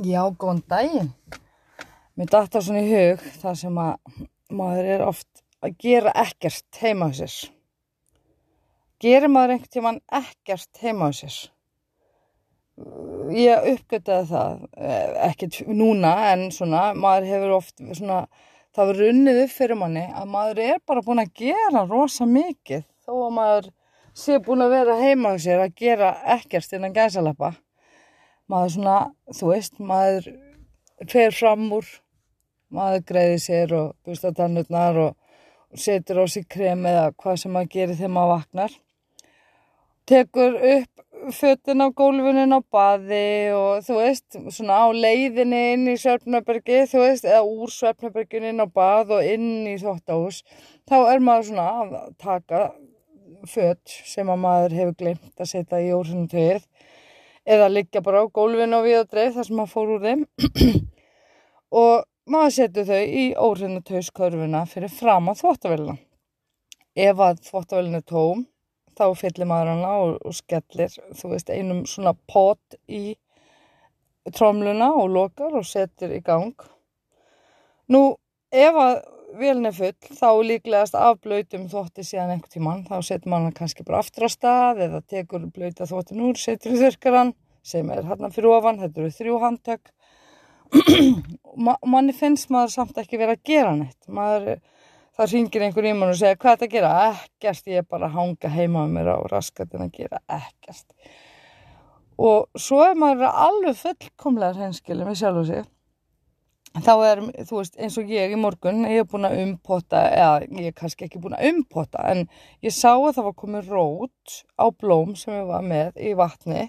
Já, góðan daginn. Mér datt það svona í hug það sem að maður er oft að gera ekkert heima á sér. Gerir maður einhvern tíman ekkert heima á sér? Ég uppgötaði það, eh, ekkert núna en svona, maður hefur oft svona, það verður unnið upp fyrir manni að maður er bara búin að gera rosa mikið þó að maður sé búin að vera heima á sér að gera ekkert innan gæsalappa maður svona, þú veist, maður fer fram úr, maður greiði sér og busta tannutnar og, og setur á sig krem eða hvað sem maður gerir þegar maður vaknar. Tekur upp fötin á gólfinin á baði og þú veist, svona á leiðinni inn í Svefnabergi, þú veist, eða úr Svefnabergin inn á bað og inn í þóttahús. Þá er maður svona að taka fött sem að maður hefur glemt að setja í úrsundutöðið eða liggja bara á gólfinu og við og dreif þar sem maður fór úr þeim og maður setur þau í óhreinatauðskörfuna fyrir fram á þvóttavélina. Ef að þvóttavélina er tóm þá fyllir maður hana og, og skellir þú veist einum svona pot í trómluna og lokar og setur í gang. Nú ef að vélin er full þá líklegast af blöytum þvótti síðan einhvern tíman þá setur hann kannski bara aftur á stað eða tekur blöyta þvóttin úr, setur þurkaran sem er hérna fyrir ofan, þetta eru þrjú handtök. Og manni finnst maður samt ekki verið að gera neitt. Maður, það ringir einhver í mann og segir hvað er þetta að gera? Ekkert, ég er bara að hanga heima með mér á raskatin að gera ekkert. Og svo er maður alveg fullkomlega hreinskilin við sjálf og sig þá er, þú veist, eins og ég í morgun ég er búin að umpota eða ég er kannski ekki búin að umpota en ég sá að það var komið rót á blóm sem ég var með í vatni.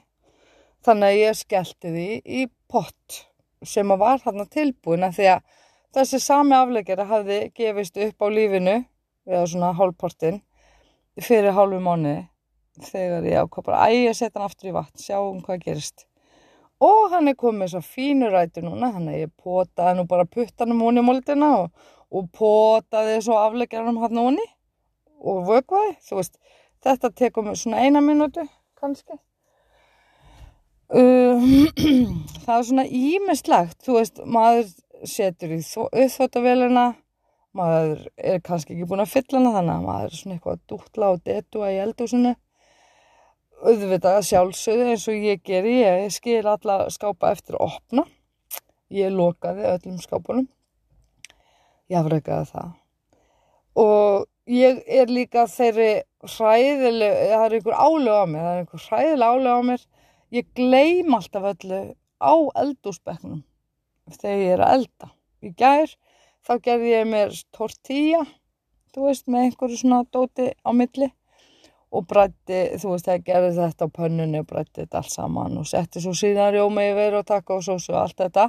Þannig að ég skellti því í pott sem að var hann tilbúin að því að þessi sami aflegjara hafði gefist upp á lífinu eða svona hálfportin fyrir hálfu mánu þegar ég ákvað bara að ég setja hann aftur í vatn sjáum hvað gerist og hann er komið svo fínur rættu núna þannig að ég potaði nú bara puttanum honi moldina og, og potaði svo afleggjaranum hann honi. Og vögvaði, þú veist þetta tekur mig svona eina minútu kannski. Uh, það er svona ímislegt þú veist, maður setur í auðvöldavélina maður er kannski ekki búin að fylla hana þannig að maður er svona eitthvað að dútla og detua í eldúsinu auðvitað sjálfsögðu eins og ég geri, ég skil alla skápa eftir að opna. Ég lokaði öllum skápunum. Ég afreikaði það. Og ég er líka þeirri hræðileg, það er einhver álega á mér, það er einhver hræðileg álega á mér. Ég gleym alltaf öllu á eldúsbekknum þegar ég er að elda. Í gær þá gerði ég mér tortilla, þú veist, með einhverju svona dóti á milli og brætti, þú veist, það gerði þetta á pönnunni og brætti þetta allt saman og setti svo síðan rjóma yfir og takkosósu og allt þetta.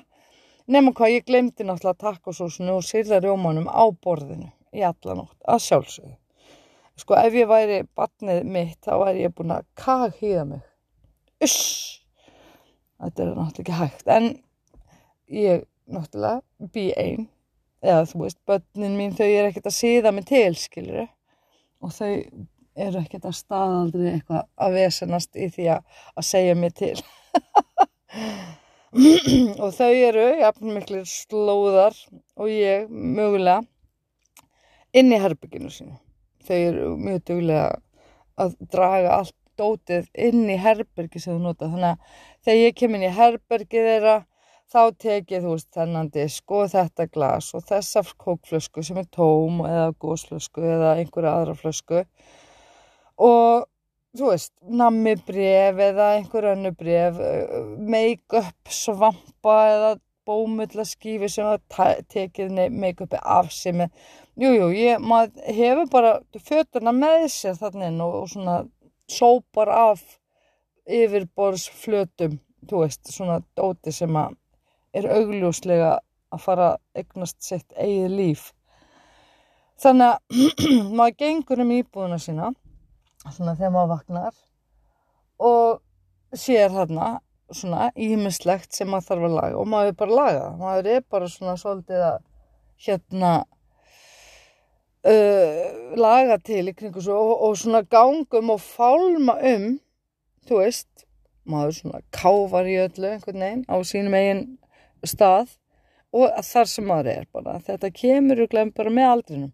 Nefnum hvað, ég glemdi náttúrulega takkosósunu og sýrða rjómanum á borðinu í allanótt, að sjálfsögðu. Sko, ef ég væri batnið mitt, þá væri ég búin að kaghýða mig. Uss! Þetta er náttúrulega ekki hægt, en ég náttúrulega bý einn, eða þú veist, börnin mín, þau er ekkert að síða mig til, skiluru, og þau eru ekkert að staðaldri eitthvað að vesenast í því að, að segja mér til. Og þau eru jafn miklu slóðar og ég mögulega inn í herbygginu sínu. Þau eru mjög duglega að draga allt dótið inn í herbyrgi sem þú nota. Þannig að þegar ég kem inn í herbyrgi þeirra þá tek ég þú veist þennan disk og þetta glas og þessa kókflösku sem er tóm eða gósflösku eða einhverja aðra flösku og þú veist, nammi bref eða einhver önnu bref, make-up svampa eða bómullaskífi sem að tekið make-upi af sig með, jújú, jú, maður hefur bara fötuna með sér þannig og, og svona sópar af yfirborðsflötum, þú veist, svona dóti sem að er augljóslega að fara að egnast sitt eigið líf. Þannig að maður gengur um íbúðuna sína svona þegar maður vaknar og sér þarna svona ímislegt sem maður þarf að laga og maður er bara að laga maður er bara svona svolítið að hérna uh, laga til í kringu svo og, og svona gangum og fálma um þú veist maður svona kávar í öllu einhvern veginn á sínum eigin stað og þar sem maður er bara. Þetta kemur og glemur bara með aldrinum.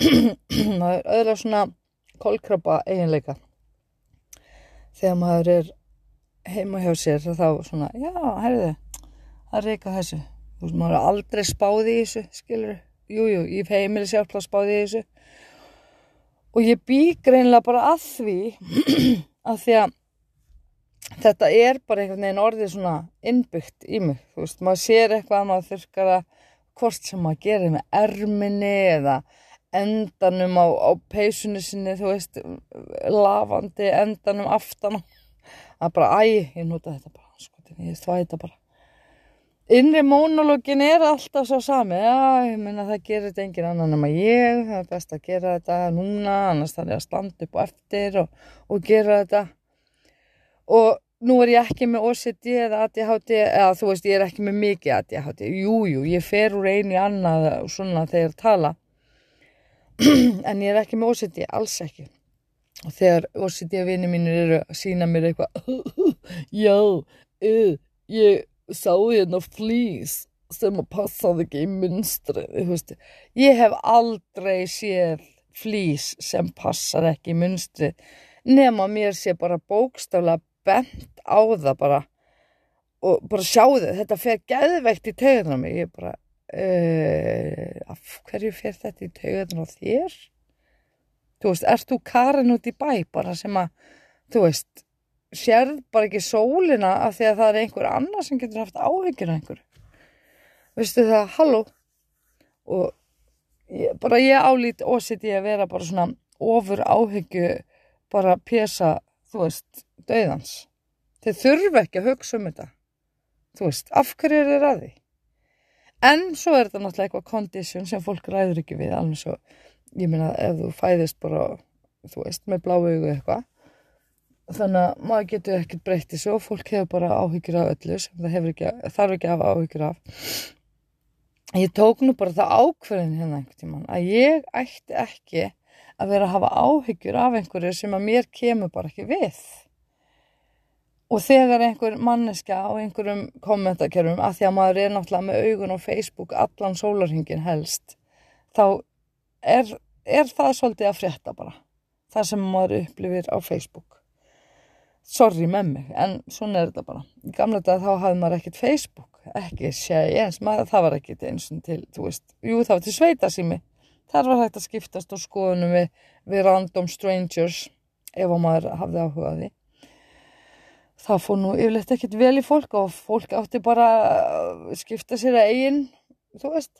það er öðla svona kolkrabba eiginleika. Þegar maður er heima hjá sér þá svona, já, herðu, það reyka þessu. Þú veist, maður er aldrei spáði í þessu, skilur. Jújú, jú, ég heimili sjálf að spáði í þessu. Og ég bý greinlega bara að því að því að þetta er bara einhvern veginn orðið svona innbyggt í mig, þú veist, maður sér eitthvað að maður þurkar að hvort sem maður gerir með erminni eða endanum á, á peysunni sinni, þú veist, lavandi endanum aftan það er bara, æ, ég nota þetta bara, sko, ég þvæta bara. Innri mónologin er alltaf svo sami, já, ég menna það gerir þetta engin annan en ég, það er best að gera þetta núna, annars þarf ég að standa upp og eftir og, og gera þetta. Og nú er ég ekki með OCD eða ADHD eða þú veist ég er ekki með mikið ADHD jújú, jú, ég fer úr einu í annað svona þegar tala en ég er ekki með OCD alls ekki. Og þegar OCD vinni mínir eru að sína mér eitthvað já, uh, ég sá hérna flýs sem að passaði ekki í munstri ég hef aldrei séð flýs sem passar ekki í munstri nema mér sé bara bókstaflega bent á það bara. Og bara sjáðu þetta fer gæðveikt í taugunar mig. Ég bara uh, af hverju fer þetta í taugunar á þér þú veist, ert þú karin út í bæ bara sem að þú veist, sérð bara ekki sólina af því að það er einhver annar sem getur haft áhyggjur af einhver veistu það, halló og ég, bara ég álít ósitt ég að vera bara svona ofur áhyggju bara pjesa, þú veist döðans. Þeir þurfa ekki að hugsa um þetta. Þú veist, af hverju er þeir að því? En svo er þetta náttúrulega eitthvað kondísjón sem fólk ræður ekki við, alveg svo, ég meina, ef þú fæðist bara, þú veist, með bláu augu eitthvað, þannig að maður getur ekkert breytt þessu og fólk hefur bara áhyggjur af öllu sem það ekki, þarf ekki að hafa áhyggjur af. Ég tók nú bara það ákverðin hérna einhvern tíman að ég ætti ekki að vera að hafa áhyggjur af einhverju sem að mér kemur bara ekki við. Og þegar einhver manneska á einhverjum kommentakerfum, að því að maður er náttúrulega með augun á Facebook allan sólarhingin helst, þá er, er það svolítið að frétta bara. Það sem maður upplifir á Facebook. Sorry með mig, en svona er þetta bara. Í gamla dag þá hafði maður ekkert Facebook, ekki séi eins, maður, það var ekkert eins og til, þú veist, jú það var til sveita sími. Það var hægt að skiptast á skoðunum við, við random strangers ef maður hafði áhugaði það fór nú yfirleitt ekkert vel í fólk og fólk átti bara að skipta sér að eigin, þú veist,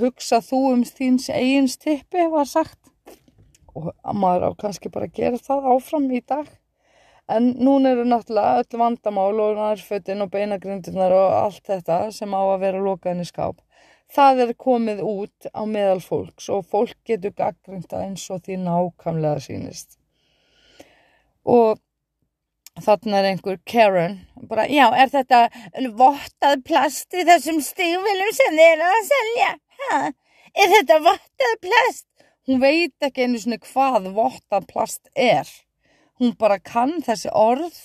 hugsa þú um þíns eigins tippi var sagt og maður á kannski bara gera það áfram í dag. En núna eru náttúrulega öll vandamál og nærfötinn og beinagrindunar og allt þetta sem á að vera lokaðin í skáp. Það er komið út á meðal fólks og fólk getur gaggrinda eins og því nákamlega sínist. Og Þannig er einhver Karen, bara, já, er þetta vottað plast í þessum stígvilum sem þið eru að selja? Ha? Er þetta vottað plast? Hún veit ekki einu svona hvað vottað plast er. Hún bara kann þessi orð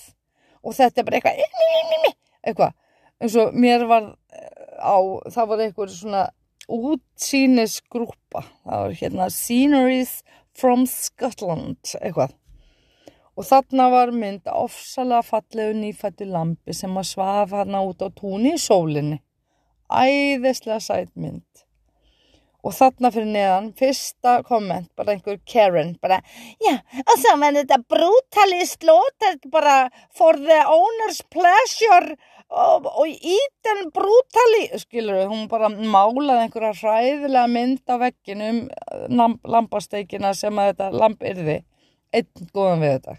og þetta er bara eitthvað, eitthvað, eins og mér var eh, á, það var eitthvað svona útsýnisgrúpa, það var hérna Sceneries from Scotland, eitthvað Og þarna var mynd ofsalega fallegu nýfættu lampi sem að svafa hana út á túni í sólinni. Æðislega sætt mynd. Og þarna fyrir neðan, fyrsta komment, bara einhver Karen, bara, já, og svo var þetta brutally slaughtered, bara for the owner's pleasure og, og eaten brutally, skilur við, hún bara málaði einhverja hræðilega mynd á vegginum, lampasteikina sem að þetta lamp yrði, einn góðan við þetta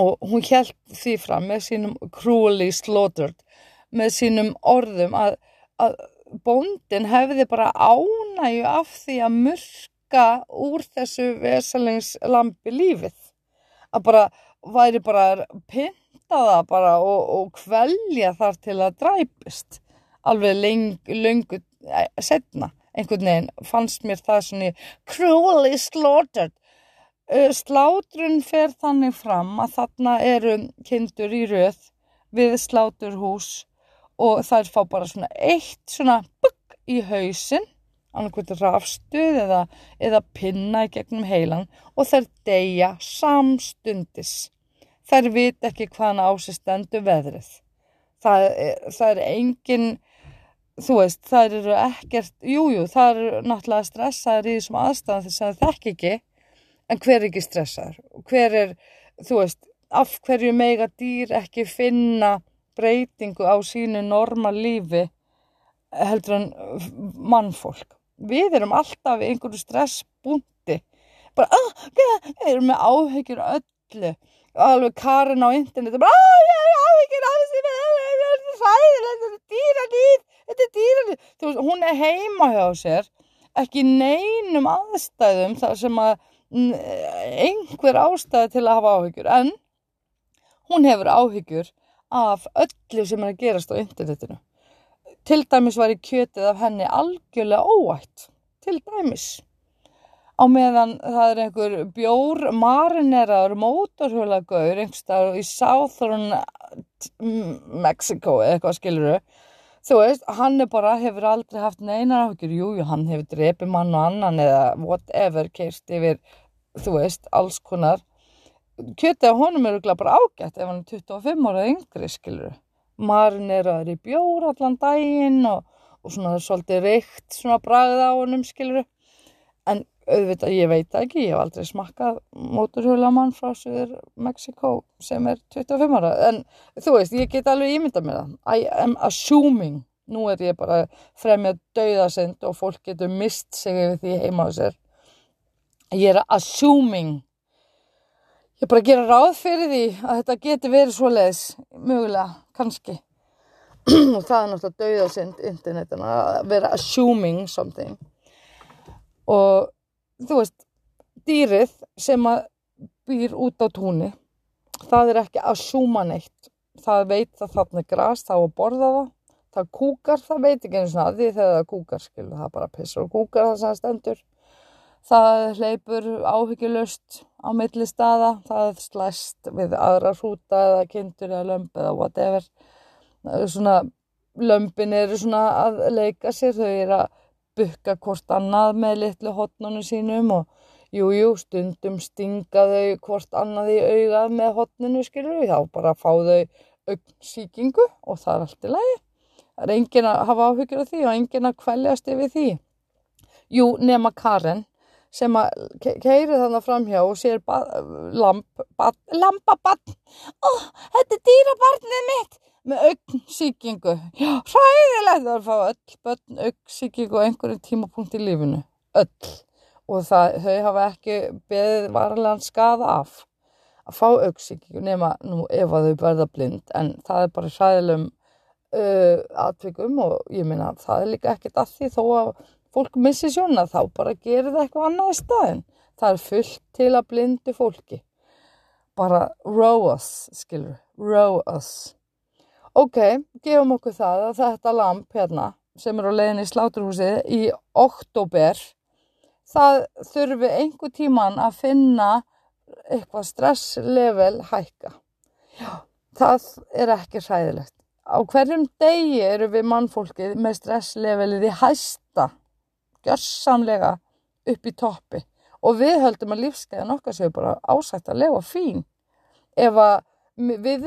og hún held því fram með sínum cruelly slaughtered með sínum orðum að, að bóndin hefði bara ánægu af því að mörka úr þessu vesalingslampi lífið. Að bara væri bara pintaða bara og, og kvelja þar til að dræpist. Alveg leng, lengu eh, setna einhvern veginn fannst mér það svona cruelly slaughtered slátrun fer þannig fram að þarna eru kindur í rauð við sláturhús og þær fá bara svona eitt svona bugg í hausinn annarkvæmt rafstuð eða, eða pinna í gegnum heilan og þær deyja samstundis. Þær vit ekki hvaðan ásistendu veðrið. Það er, það er engin, þú veist, þær eru ekkert, jújú, jú, það eru náttúrulega stressaður í þessum aðstæðan þess að það þekk ekki, en hver er ekki stressaður? Hver er, þú veist, af hverju mega dýr ekki finna breytingu á sínu normal lífi heldur en mannfólk? við erum alltaf í einhverju stressbúndi bara, ah, við erum með áhyggjur öllu alveg Karin á internetu bara, ah, ég er áhyggjur af þessi þetta er sæðilegt, þetta er dýranýð þetta er dýranýð, þú veist, hún er heima hjá sér, ekki neinum aðstæðum þar sem að einhver ástæði til að hafa áhyggjur, en hún hefur áhyggjur af öllu sem er að gerast á internetinu Til dæmis var í kjötið af henni algjörlega óætt. Til dæmis. Á meðan það er einhver bjór marineraður mótorhjólagaur einhverstað í Southern Mexico eða eitthvað skiluru. Þú veist, hann er bara, hefur aldrei haft neinar áhugir. Jújú, hann hefur drepið mann og annan eða whatever keist yfir, þú veist, alls konar. Kjötið af honum eru bara ágætt ef hann er 25 ára yngri skiluru marineraður í bjór allan daginn og, og svona svolítið reykt svona bragð á honum skiluru en auðvitað ég veit ekki, ég hef aldrei smakkað móturhjólamann frá Suður Mexiko sem er 25 ára en þú veist, ég get alveg ímynda með það. I am assuming nú er ég bara fremjað dauðasind og fólk getur mist sig yfir því heima á sér. Ég er assuming. Ég bara gera ráð fyrir því að þetta getur verið svo leiðis mögulega kannski. Og það er náttúrulega dauðasind internetin að vera assuming something. Og þú veist dýrið sem að býr út á túnni það er ekki að assuma neitt. Það veit að þarna er græs þá að borða það. Það kúkar, það veit ekki eins og það því þegar það kúkar skilu það bara pissur og kúkar það sem stendur. Það hleypur áhyggjulust á milli staða, það slæst við aðra hrúta eða kindur eða lömp eða whatever. Svona, lömpin eru svona að leika sér, þau eru að bukka hvort annað með litlu hotnunum sínum og jújú, jú, stundum stinga þau hvort annað í augað með hotnunu, skilur við, þá bara fá þau augnsíkingu og það er allt í lagi. Það er engin að hafa áhyggjur af því og engin að kvæljast yfir því. Jú, nema Karen sem að keiri þannig framhjá og sér lamp, lampabann oh, þetta er dýrabarnið mitt með augnsíkingu hræðilegt að fá öll börn augnsíkingu á einhverjum tímapunkt í lífinu öll og það, þau hafa ekki beðið varlegan skada af að fá augnsíkingu nema nú ef að þau verða blind en það er bara hræðilegum uh, atvikum og ég minna það er líka ekkert að því þó að fólk missi sjóna þá bara gerir það eitthvað annað í staðin. Það er fullt til að blindu fólki. Bara row us, skilur, row us. Ok, gefum okkur það að þetta lamp hérna sem er á leiðin í sláturhúsið í oktober, það þurfi einhver tíman að finna eitthvað stresslevel hækka. Já, það er ekki hræðilegt. Á hverjum degi eru við mannfólkið með stresslevelið í hæsta gjörsamlega upp í toppi og við höldum að lífskeiðan okkar séu bara ásættarlega og fín ef að við,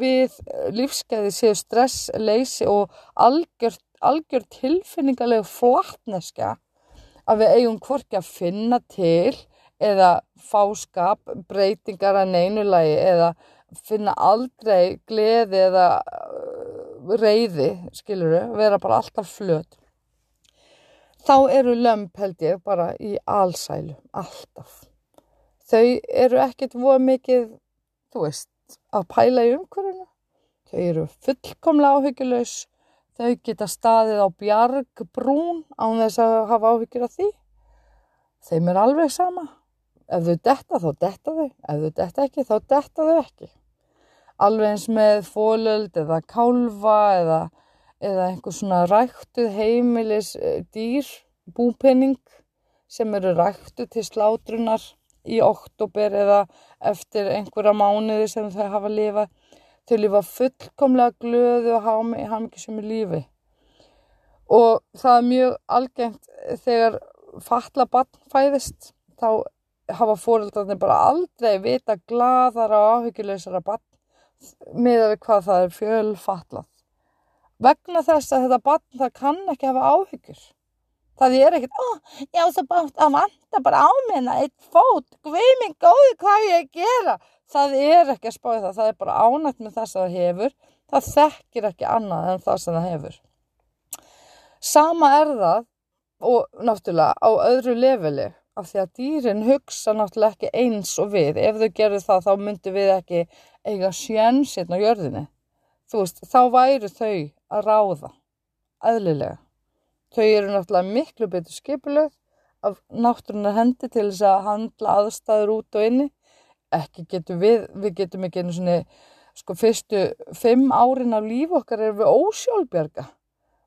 við lífskeiði séu stress, leysi og algjör, algjör tilfinningarlegu flatneska að við eigum hvorki að finna til eða fáskap, breytingar að neinulagi eða finna aldrei gleði eða reyði, skiluru, vera bara alltaf flöt þá eru lömp held ég bara í allsælu, alltaf. Þau eru ekkert voð mikið, þú veist, að pæla í umhverfuna. Þau eru fullkomlega áhyggjulegs, þau geta staðið á bjargbrún án þess að hafa áhyggjur af því. Þeim er alveg sama. Ef þau detta þá detta þau, ef þau detta ekki þá detta þau ekki. Alveg eins með fólöld eða kálfa eða eða einhver svona ræktuð heimilis eh, dýr, búpenning sem eru ræktuð til slátrunar í oktober eða eftir einhverja mánuði sem þau hafa lifað. Þau lifa fullkomlega glöðu og hafmyggisum í lífi. Og það er mjög algengt þegar fatla barn fæðist, þá hafa fóröldarnir bara aldrei vita gladara og áhyggjuleysara barn með að við hvað það er fjölfatlað. Vegna þess að þetta barn það kann ekki hafa áhyggjur. Það er ekkert, ó, ég á svo bátt að vanta bara á minna eitt fót, hvið minn góði hvað ég gera. Það er ekki að spáði það, það er bara ánætt með þess að það hefur. Það þekkir ekki annað en það sem það hefur. Sama er það og náttúrulega á öðru leveli af því að dýrin hugsa náttúrulega ekki eins og við. Ef þau gerðu það þá myndu við ekki eiga sjönsinn á jörðinni. Þú veist, þá væru þau að ráða, eðlilega. Þau eru náttúrulega miklu betur skipuleg af náttúrunar hendi til þess að handla aðstæður út og inni. Ekki getum við, við getum ekki einu svona, sko, fyrstu fimm árin af líf okkar erum við ósjálfbjörga.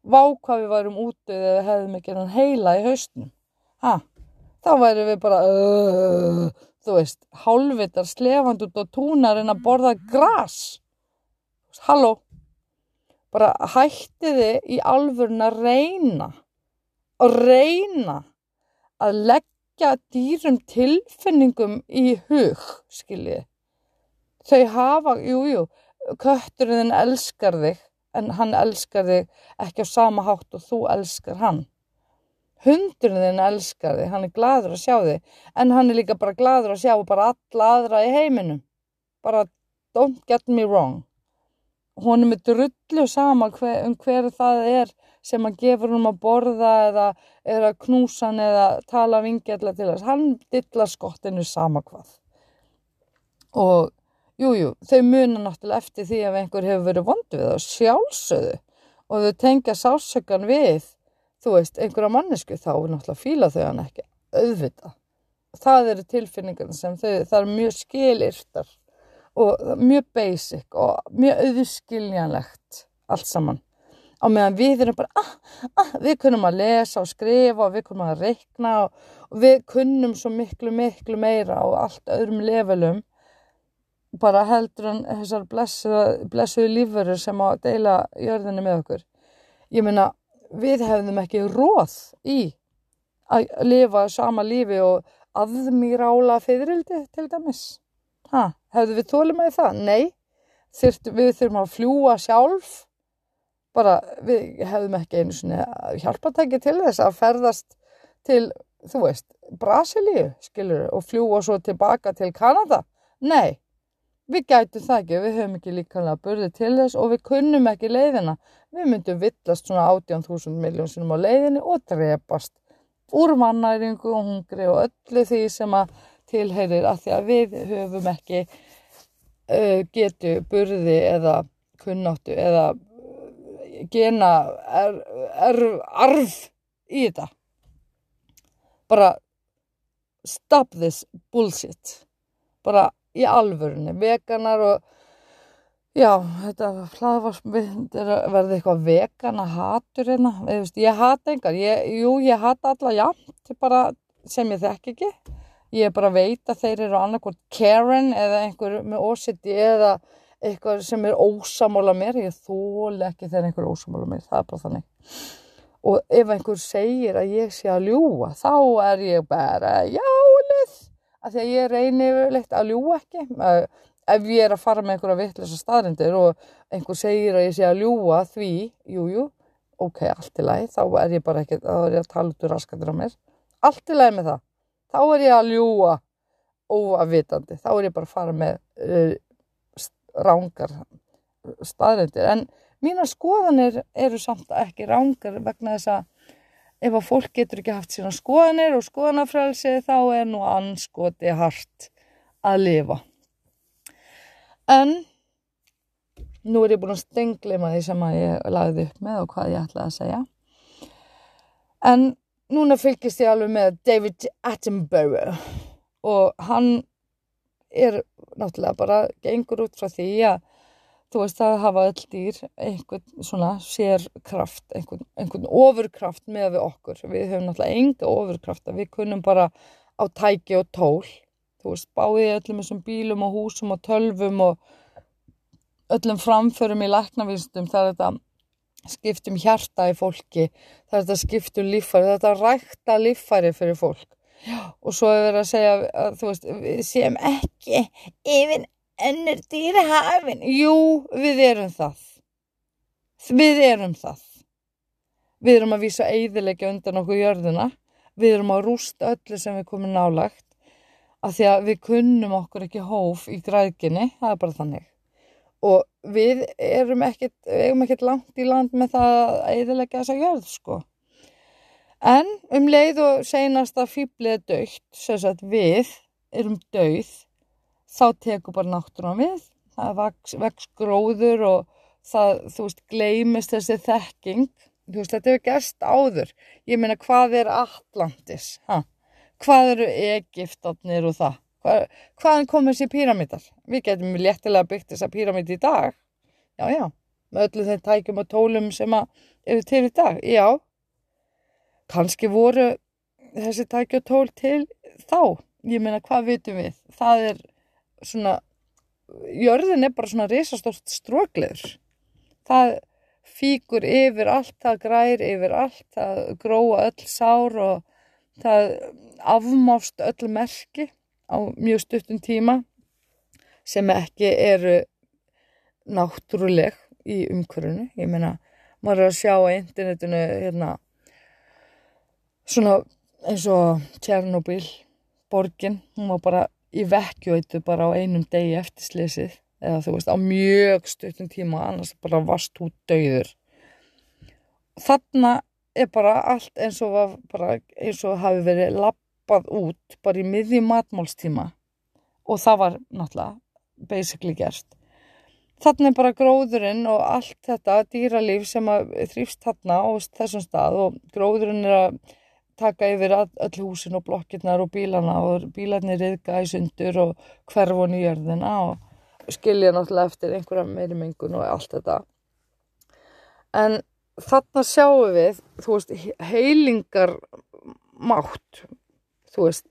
Vá hvað við værum úti eða hefðum ekki enn heila í haustum. Ha, þá værum við bara, uh, þú veist, hálfvitar slefand út á túnarinn að borða gras. Halló, bara hættiði í alvörun að reyna, að reyna að leggja dýrum tilfinningum í hug, skiljið. Þau hafa, jújú, jú, kötturinn elskar þig, en hann elskar þig ekki á sama hátt og þú elskar hann. Hundurinn elskar þig, hann er gladur að sjá þig, en hann er líka bara gladur að sjá bara alla aðra í heiminum. Bara don't get me wrong. Hún er drullu sama hver, um hver það er sem að gefur hún að borða eða, eða knúsa hann eða tala vingjalla til þess. Hann dillar skottinu sama hvað. Og jújú, jú, þau muna náttúrulega eftir því að einhver hefur verið vondu við það sjálfsögðu og þau tengja sásökan við þú veist, einhverja mannesku þá er náttúrulega fíla þau hann ekki auðvita. Það eru tilfinningar sem þau, það er mjög skilirtar og mjög basic og mjög auðskiljanlegt allt saman. Á meðan við erum bara, ah, ah, við kunnum að lesa og skrifa og við kunnum að reikna og, og við kunnum svo miklu, miklu meira og allt öðrum levelum bara heldur en þessar blessuðu blessu lífverður sem á að deila jörðinu með okkur. Ég meina, við hefðum ekki róð í að lifa sama lífi og aðmýrála fyririldi til dæmis. Ha, hefðu við þólum að það? Nei, Þyrt, við þurfum að fljúa sjálf. Bara við hefðum ekki einu svona hjálpatæki til þess að ferðast til, þú veist, Brasilíu, skilur, og fljúa svo tilbaka til Kanada. Nei, Við gætum það ekki, við höfum ekki líkanlega börði til þess og við kunnum ekki leiðina. Við myndum villast svona 18.000 miljónsinum á leiðinni og drepast úr mannæringu og hungri og öllu því sem að tilheyrir að því að við höfum ekki uh, getu börði eða kunnáttu eða gena er, er, arf í þetta. Bara stop this bullshit. Bara í alvörunni, veganar og já, þetta hlaðvarsmynd er að verða eitthvað vegana hatur hérna, ég, ég hata engar, ég, jú ég hata alla jæmt, bara sem ég þekk ekki, ég bara veit að þeir eru annarkort Karen eða einhver með ósitti eða eitthvað sem er ósamála mér, ég þóli ekki þegar einhver er ósamála mér, það er bara þannig. Og ef einhver segir að ég sé að ljúa, þá er ég bara, já, að því að ég reyni yfirleitt að ljúa ekki. Ef ég er að fara með einhverja vittlösa staðrindir og einhver segir að ég sé að ljúa því, jújú jú, ok, allt í lagi, þá er ég bara ekki þá er ég að tala út úr raskatur á mér. Allt í lagi með það, þá er ég að ljúa óafvitandi þá er ég bara að fara með uh, rángar staðrindir, en mína skoðanir eru samt ekki rángar vegna þess að ef að fólk getur ekki haft sína skoðanir og skoðanafrælsi þá er nú anskoti hart að lifa. En nú er ég búin að stengleima því sem að ég lagði upp með og hvað ég ætlaði að segja. En núna fylgist ég alveg með David Attenborough og hann er náttúrulega bara gengur út frá því að þú veist það hafa öll dýr einhvern svona sérkraft einhvern, einhvern ofurkraft með við okkur. Við höfum náttúrulega enga ofurkraft við kunnum bara á tæki og tól. Þú veist báðið öllum þessum bílum og húsum og tölvum og öllum framförum í læknavísundum það er þetta skiptum hjarta í fólki þetta skiptum líffæri þetta rækta líffæri fyrir fólk. Og svo er verið að segja að þú veist, við séum ekki yfir ennur dýra hafin. Jú, við erum það. Við erum það. Við erum að vísa eiðilegja undan okkur jörðina. Við erum að rústa öllu sem við komum nálagt af því að við kunnum okkur ekki hóf í græðginni, það er bara þannig og við erum ekkert, erum ekkert langt í land með það að eðilegja þessa jörð sko. En um leið og seinasta fýblið er dögt, sem sagt við erum döið þá tekur bara náttúrulega við. Það vex, gróður og það, þú veist, gleimist þessi þekking, þú veist, þetta hefur gerst áður, ég meina hvað er Atlantis, hæ hvað eru Egiptarnir og það hvað, hvaðan kom þessi píramítar við getum léttilega byggt þessa píramíti í dag. Já já. Með öllu þeim tækjum og tólum sem eru til í dag. Já. Kannski voru þessi tækja og tól til þá. Ég meina hvað vitum við? Það er svona jörðin er bara svona risastórt strókleður það fíkur yfir allt, það grær yfir allt, það gróa öll sár og það afmást öll merki á mjög stuttum tíma sem ekki eru náttúruleg í umhverfunu. Ég meina, maður er að sjá á internetinu hérna svona eins og Tjernobyl, borgin, hún var bara í vekkjóitu bara á einum degi eftir slesið eða þú veist á mjög stuttum tíma annars bara vast út döður. Þarna er bara allt eins og, eins og hafi verið lappað út bara í miði matmálstíma og það var náttúrulega basically gert. Þannig bara gróðurinn og allt þetta dýralíf sem þrýfst þarna á þessum stað og gróðurinn er að taka yfir öll húsin og blokkirnar og bílana og bílarnir riðga í sundur og hverfun í jörðina og skilja náttúrulega eftir einhverja meiri mengun og allt þetta. En þarna sjáum við, þú veist, heilingar mátt, þú veist,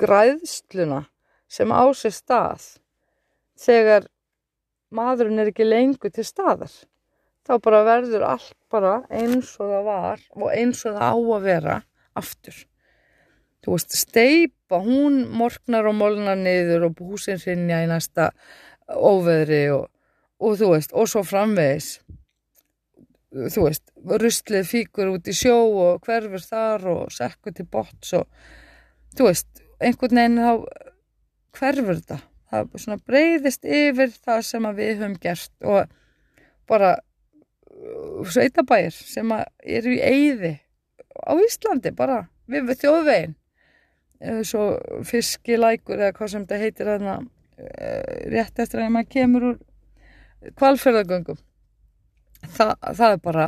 græðsluna sem á sér stað þegar maðurinn er ekki lengur til staðar. Þá bara verður allt bara eins og það var og eins og það á að vera aftur. Þú veist, steipa, hún morgnar og molnar niður og húsinn rinja í næsta óveðri og, og þú veist, og svo framvegis þú veist, ruslið fíkur út í sjó og hverfur þar og sekkur til bots og þú veist, einhvern veginn þá hverfur þetta. Það svona breyðist yfir það sem við höfum gert og bara uh, sveitabæir sem eru í eyði á Íslandi bara við, við þjóðvegin svo fiskilækur eða hvað sem þetta heitir þarna uh, rétt eftir að maður kemur úr kvalferðagöngum það, það er bara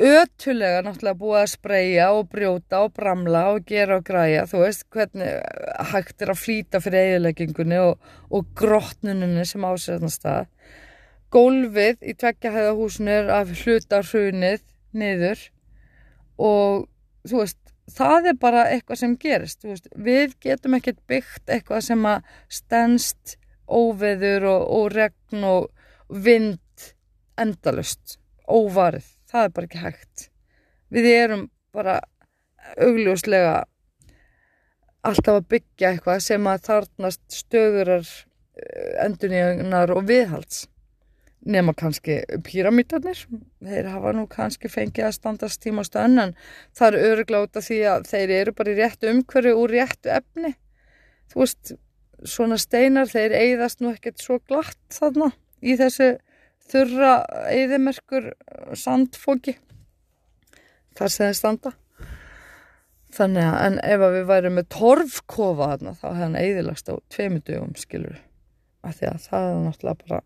ötulega náttúrulega búið að spreja og brjóta og bramla og gera og græja, þú veist hvernig hægt er að flýta fyrir eiginleggingunni og, og grottnunni sem ásæðna stað. Gólfið í tveggjahæðahúsinu er af hlutar hrunið niður og þú veist það er bara eitthvað sem gerist veist, við getum ekkert byggt eitthvað sem að stennst óveður og, og regn og vind endalust, óvarið, það er bara ekki hægt. Við erum bara augljóslega alltaf að byggja eitthvað sem að þarnast stöðurar eh, endurníðunar og viðhalds. Nefna kannski píramítarnir, þeir hafa nú kannski fengið að standast tíma á stöðun en það eru örugláta því að þeir eru bara í réttu umhverju úr réttu efni. Þú veist, svona steinar, þeir eigðast nú ekkert svo glatt þarna í þessu þurra eðimerkur sandfóki þar sem það standa. Þannig að en ef að við værum með torfkofa þarna þá hefði hann eðilagst á tveimundugum skilur af því að það er náttúrulega bara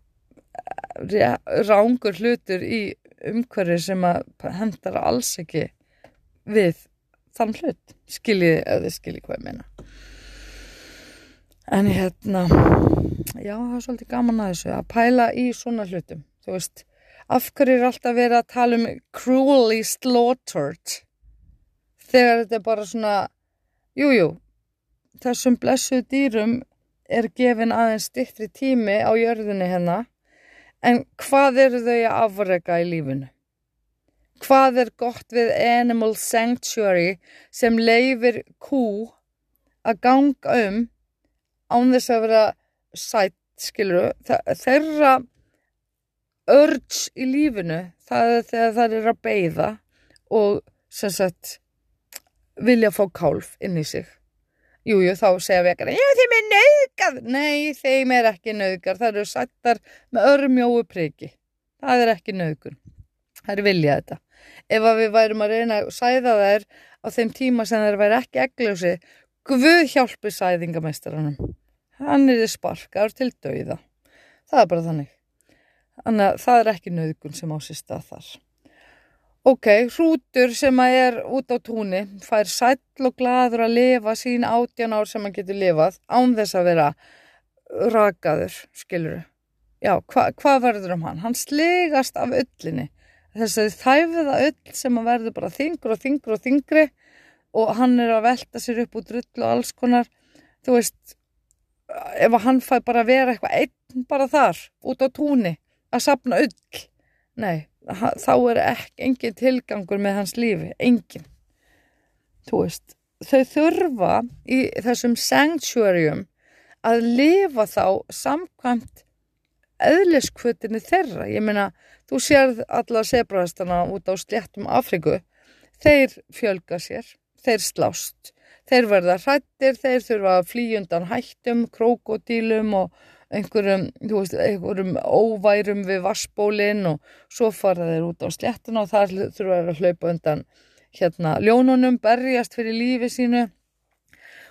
eh, rángur hlutur í umhverju sem að hendar alls ekki við þann hlut. Skiljið eða skiljið hvað ég meina. En hérna já það er svolítið gaman að þessu að pæla í svona hlutum þú veist, af hverju er alltaf verið að tala um cruelly slaughtered? Þegar þetta er bara svona jújú, jú, þessum blessuð dýrum er gefin aðeins stittri tími á jörðunni hérna. En hvað eru þau að afrega í lífinu? Hvað er gott við Animal Sanctuary sem leifir kú að ganga um án þess að vera sætt, skilur þeirra urge í lífinu það er þegar það er að beigða og sem sagt vilja fá kálf inn í sig Jújú, þá segja vekana, já þeim er nöðgar. Nei, þeim er ekki nöðgar. Það eru sættar með örmjóu priki. Það er ekki nöðgun. Það er vilja þetta. Ef við værum að reyna að sæða þær á þeim tíma sem þær væri ekki egljósi, Guð hjálpi sæðingameistaranum. Hann er sparkar til dauða. Það er bara þannig. Þannig að það er ekki nöðgun sem á sér stað þar. Ok, hrútur sem að er út á túnni fær sæll og gladur að lifa sín átjan ár sem hann getur lifað án þess að vera rakaður, skiluru. Já, hva, hvað verður um hann? Hann slegast af öllinni. Þess að þæfiða öll sem að verður bara þingur og þingur og þingri og hann er að velta sér upp úr drull og alls konar. Þú veist, ef hann fær bara að vera eitthvað einn bara þar, út á túnni, að sapna öll. Nei, þá er ekki engin tilgangur með hans lífi, engin. Þú veist þau þurfa í þessum sanctuarium að lifa þá samkvæmt eðliskvötinni þeirra. Ég meina, þú sérð alla sebrastana út á sléttum Afriku þeir fjölga sér þeir slást, þeir verða hrættir þeir þurfa að flýjundan hættum krokodílum og einhverjum, þú veist, einhverjum óværum við vassbólinn og svo fara þeir út á sléttuna og þar þurfa þeir að hlaupa undan hérna ljónunum, berjast fyrir lífi sínu.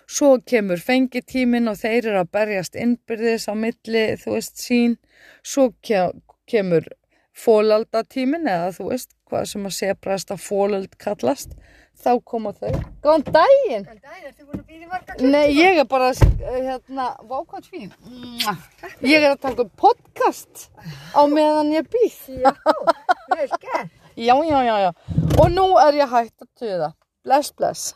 Svo kemur fengitímin og þeir eru að berjast innbyrðis á milli, þú veist, sín. Svo kemur fólaldatímin eða þú veist, hvað sem að sebrast að fólald kallast þá koma þau. Góðan daginn! Góðan daginn, ertu búin að býða í marga klukkutíma? Nei, ég er bara, hérna, vákvæmt fín. Ég er að taka podcast á meðan ég býð. Já, vel gert. Já, já, já, já. Og nú er ég hægt að tuða. Bless, bless.